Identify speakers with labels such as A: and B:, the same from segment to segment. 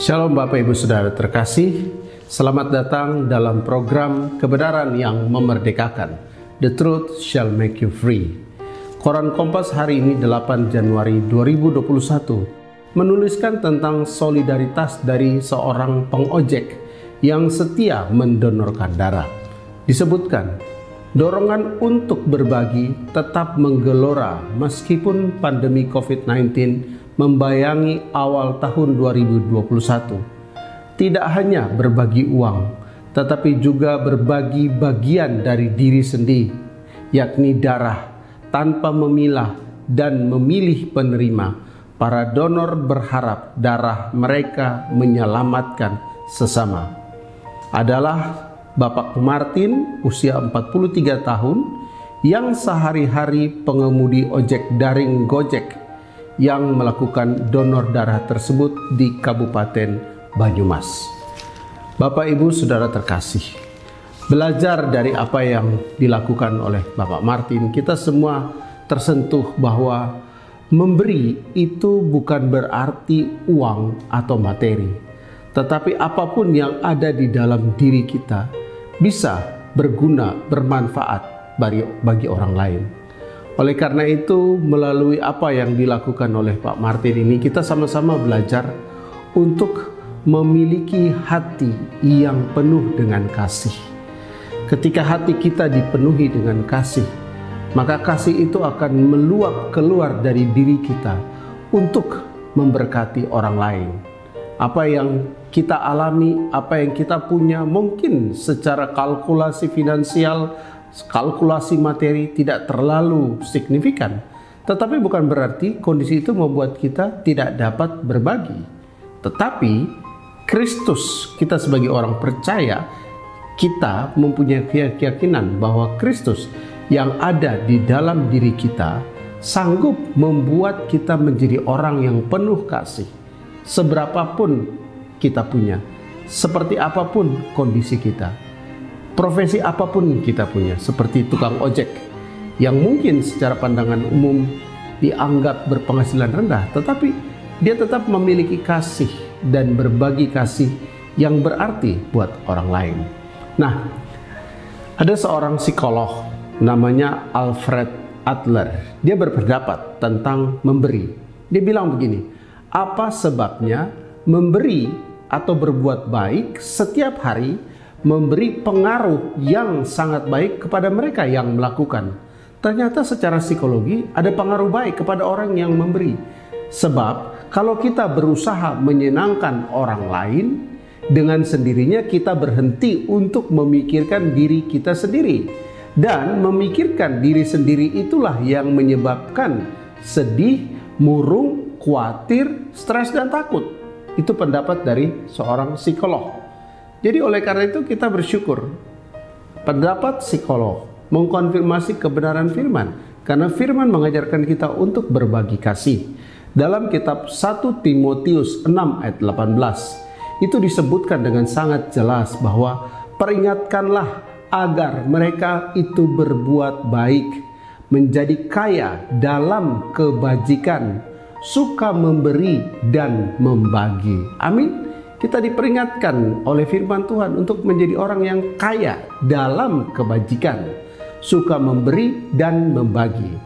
A: Shalom Bapak Ibu Saudara terkasih, selamat datang dalam program kebenaran yang memerdekakan. The truth shall make you free. Koran Kompas hari ini 8 Januari 2021 menuliskan tentang solidaritas dari seorang pengojek yang setia mendonorkan darah. Disebutkan, dorongan untuk berbagi tetap menggelora meskipun pandemi COVID-19 membayangi awal tahun 2021. Tidak hanya berbagi uang, tetapi juga berbagi bagian dari diri sendiri, yakni darah, tanpa memilah dan memilih penerima. Para donor berharap darah mereka menyelamatkan sesama. Adalah Bapak Martin, usia 43 tahun, yang sehari-hari pengemudi ojek daring Gojek yang melakukan donor darah tersebut di Kabupaten Banyumas. Bapak Ibu Saudara terkasih, belajar dari apa yang dilakukan oleh Bapak Martin, kita semua tersentuh bahwa memberi itu bukan berarti uang atau materi, tetapi apa pun yang ada di dalam diri kita bisa berguna, bermanfaat bagi, orang lain. Oleh karena itu, melalui apa yang dilakukan oleh Pak Martin ini, kita sama-sama belajar untuk memiliki hati yang penuh dengan kasih. Ketika hati kita dipenuhi dengan kasih, maka kasih itu akan meluap keluar dari diri kita untuk memberkati orang lain. Apa yang kita alami, apa yang kita punya, mungkin secara kalkulasi finansial kalkulasi materi tidak terlalu signifikan, tetapi bukan berarti kondisi itu membuat kita tidak dapat berbagi. Tetapi Kristus, kita sebagai orang percaya, kita mempunyai keyakinan bahwa Kristus yang ada di dalam diri kita sanggup membuat kita menjadi orang yang penuh kasih. Seberapapun kita punya, seperti apa pun kondisi kita profesi apa pun kita punya, seperti tukang ojek, yang mungkin secara pandangan umum dianggap berpenghasilan rendah, tetapi dia tetap memiliki kasih dan berbagi kasih yang berarti buat orang lain. Nah, ada seorang psikolog namanya Alfred Adler. Dia berpendapat tentang memberi. Dia bilang begini, apa sebabnya memberi atau berbuat baik setiap hari memberi pengaruh yang sangat baik kepada mereka yang melakukan. Ternyata secara psikologi ada pengaruh baik kepada orang yang memberi. Sebab kalau kita berusaha menyenangkan orang lain, dengan sendirinya kita berhenti untuk memikirkan diri kita sendiri. Dan memikirkan diri sendiri itulah yang menyebabkan sedih, murung, khawatir, stres, dan takut. Itu pendapat dari seorang psikolog. Jadi oleh karena itu kita bersyukur pendapat psikolog mengkonfirmasi kebenaran firman karena firman mengajarkan kita untuk berbagi kasih. Dalam kitab 1 Timotius 6 ayat 18 itu disebutkan dengan sangat jelas bahwa peringatkanlah agar mereka itu berbuat baik, menjadi kaya dalam kebajikan, suka memberi dan membagi. Amin kita diperingatkan oleh firman Tuhan untuk menjadi orang yang kaya dalam kebajikan, suka memberi dan membagi.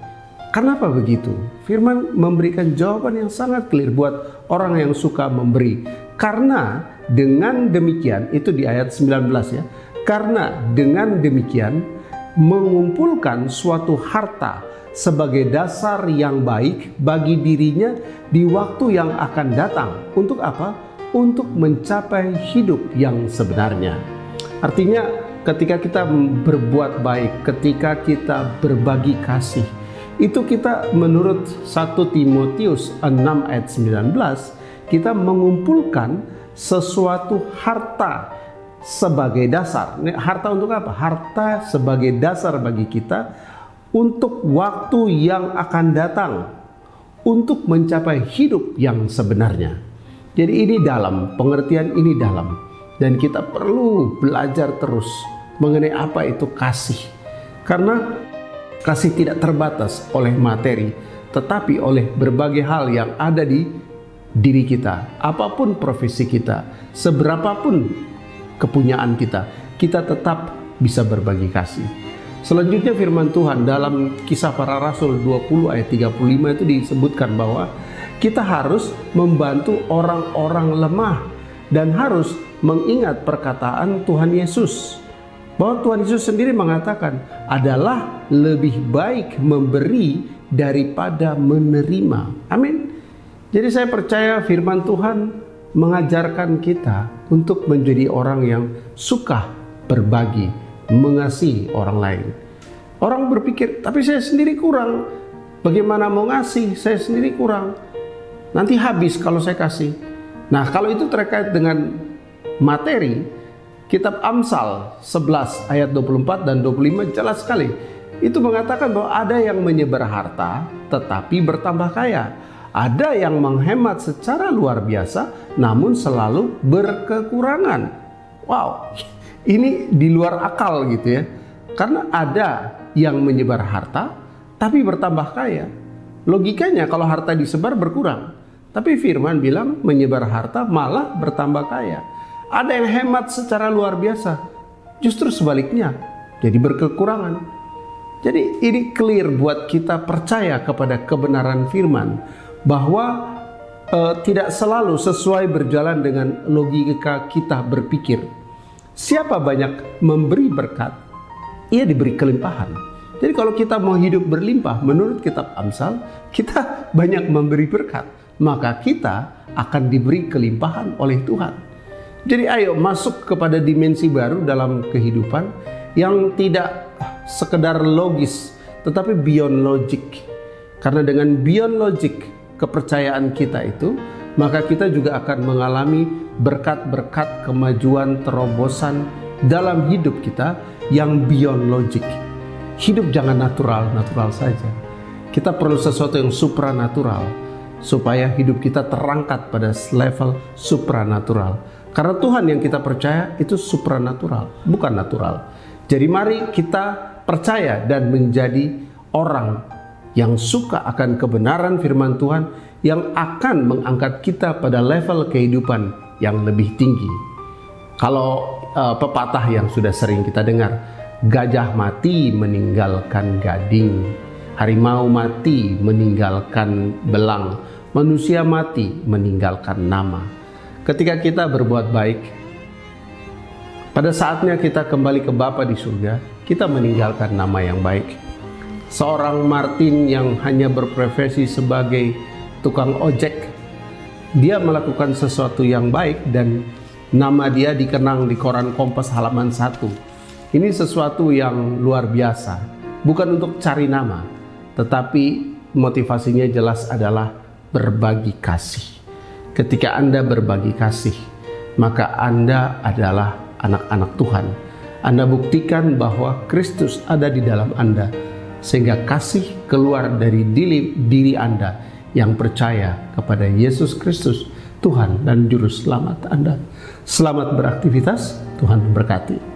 A: Kenapa begitu? Firman memberikan jawaban yang sangat clear buat orang yang suka memberi. Karena dengan demikian, itu di ayat 19 ya. Karena dengan demikian mengumpulkan suatu harta sebagai dasar yang baik bagi dirinya di waktu yang akan datang. Untuk apa? Untuk mencapai hidup yang sebenarnya. Artinya, ketika kita berbuat baik, ketika kita berbagi kasih, itu kita menurut 1 Timotius 6 ayat 19, kita mengumpulkan sesuatu harta sebagai dasar. Harta untuk apa? Harta sebagai dasar bagi kita untuk waktu yang akan datang untuk mencapai hidup yang sebenarnya. Jadi ini dalam, pengertian ini dalam. Dan kita perlu belajar terus mengenai apa itu kasih. Karena kasih tidak terbatas oleh materi, tetapi oleh berbagai hal yang ada di diri kita, apa pun profesi kita, seberapapun kepunyaan kita, kita tetap bisa berbagi kasih. Selanjutnya firman Tuhan dalam kisah para rasul 20 ayat 35 itu disebutkan bahwa kita harus membantu orang-orang lemah dan harus mengingat perkataan Tuhan Yesus. Bahwa Tuhan Yesus sendiri mengatakan adalah lebih baik memberi daripada menerima. Amin. Jadi saya percaya firman Tuhan mengajarkan kita untuk menjadi orang yang suka berbagi, mengasihi orang lain. Orang berpikir, tapi saya sendiri kurang. Bagaimana mau ngasih? Saya sendiri kurang. Nanti habis kalau saya kasih. Nah, kalau itu terkait dengan materi, kitab Amsal 11 ayat 24 dan 25 jelas sekali. Itu mengatakan bahwa ada yang menyebar harta tetapi bertambah kaya. Ada yang menghemat secara luar biasa namun selalu berkekurangan. Wow, ini di luar akal gitu ya. Karena ada yang menyebar harta tapi bertambah kaya. Logikanya kalau harta disebar berkurang. Tapi firman bilang menyebar harta malah bertambah kaya. Ada yang hemat secara luar biasa. Justru sebaliknya, jadi berkekurangan. Jadi ini clear buat kita percaya kepada kebenaran firman bahwa uh, tidak selalu sesuai berjalan dengan logika kita berpikir. Siapa banyak memberi berkat, ia diberi kelimpahan. Jadi kalau kita mau hidup berlimpah, menurut kitab Amsal, kita banyak memberi berkat, maka kita akan diberi kelimpahan oleh Tuhan. Jadi ayo masuk kepada dimensi baru dalam kehidupan yang tidak sekedar logis, tetapi beyond logic. Karena dengan beyond logic, kepercayaan kita itu, maka kita juga akan mengalami berkat-berkat kemajuan terobosan dalam hidup kita yang beyond logic. Hidup jangan natural-natural saja. Kita perlu sesuatu yang supranatural supaya hidup kita terangkat pada level supranatural. Karena Tuhan yang kita percaya itu supranatural, bukan natural. Jadi mari kita percaya dan menjadi orang yang suka akan kebenaran firman Tuhan yang akan mengangkat kita pada level kehidupan yang lebih tinggi. Kalau uh, pepatah yang sudah sering kita dengar. Gajah mati meninggalkan gading, harimau mati meninggalkan belang, manusia mati meninggalkan nama. Ketika kita berbuat baik, pada saatnya kita kembali ke Bapa di surga, kita meninggalkan nama yang baik. Seorang Martin yang hanya berprofesi sebagai tukang ojek, dia melakukan sesuatu yang baik dan Nama dia dikenang di koran Kompas halaman 1. Ini sesuatu yang luar biasa. Bukan untuk cari nama, tetapi motivasinya jelas adalah berbagi kasih. Ketika Anda berbagi kasih, maka Anda adalah anak-anak Tuhan. Anda buktikan bahwa Kristus ada di dalam Anda, sehingga kasih keluar dari diri, diri Anda yang percaya kepada Yesus Kristus, Tuhan dan Juru Selamat Anda. Selamat beraktivitas, Tuhan memberkati.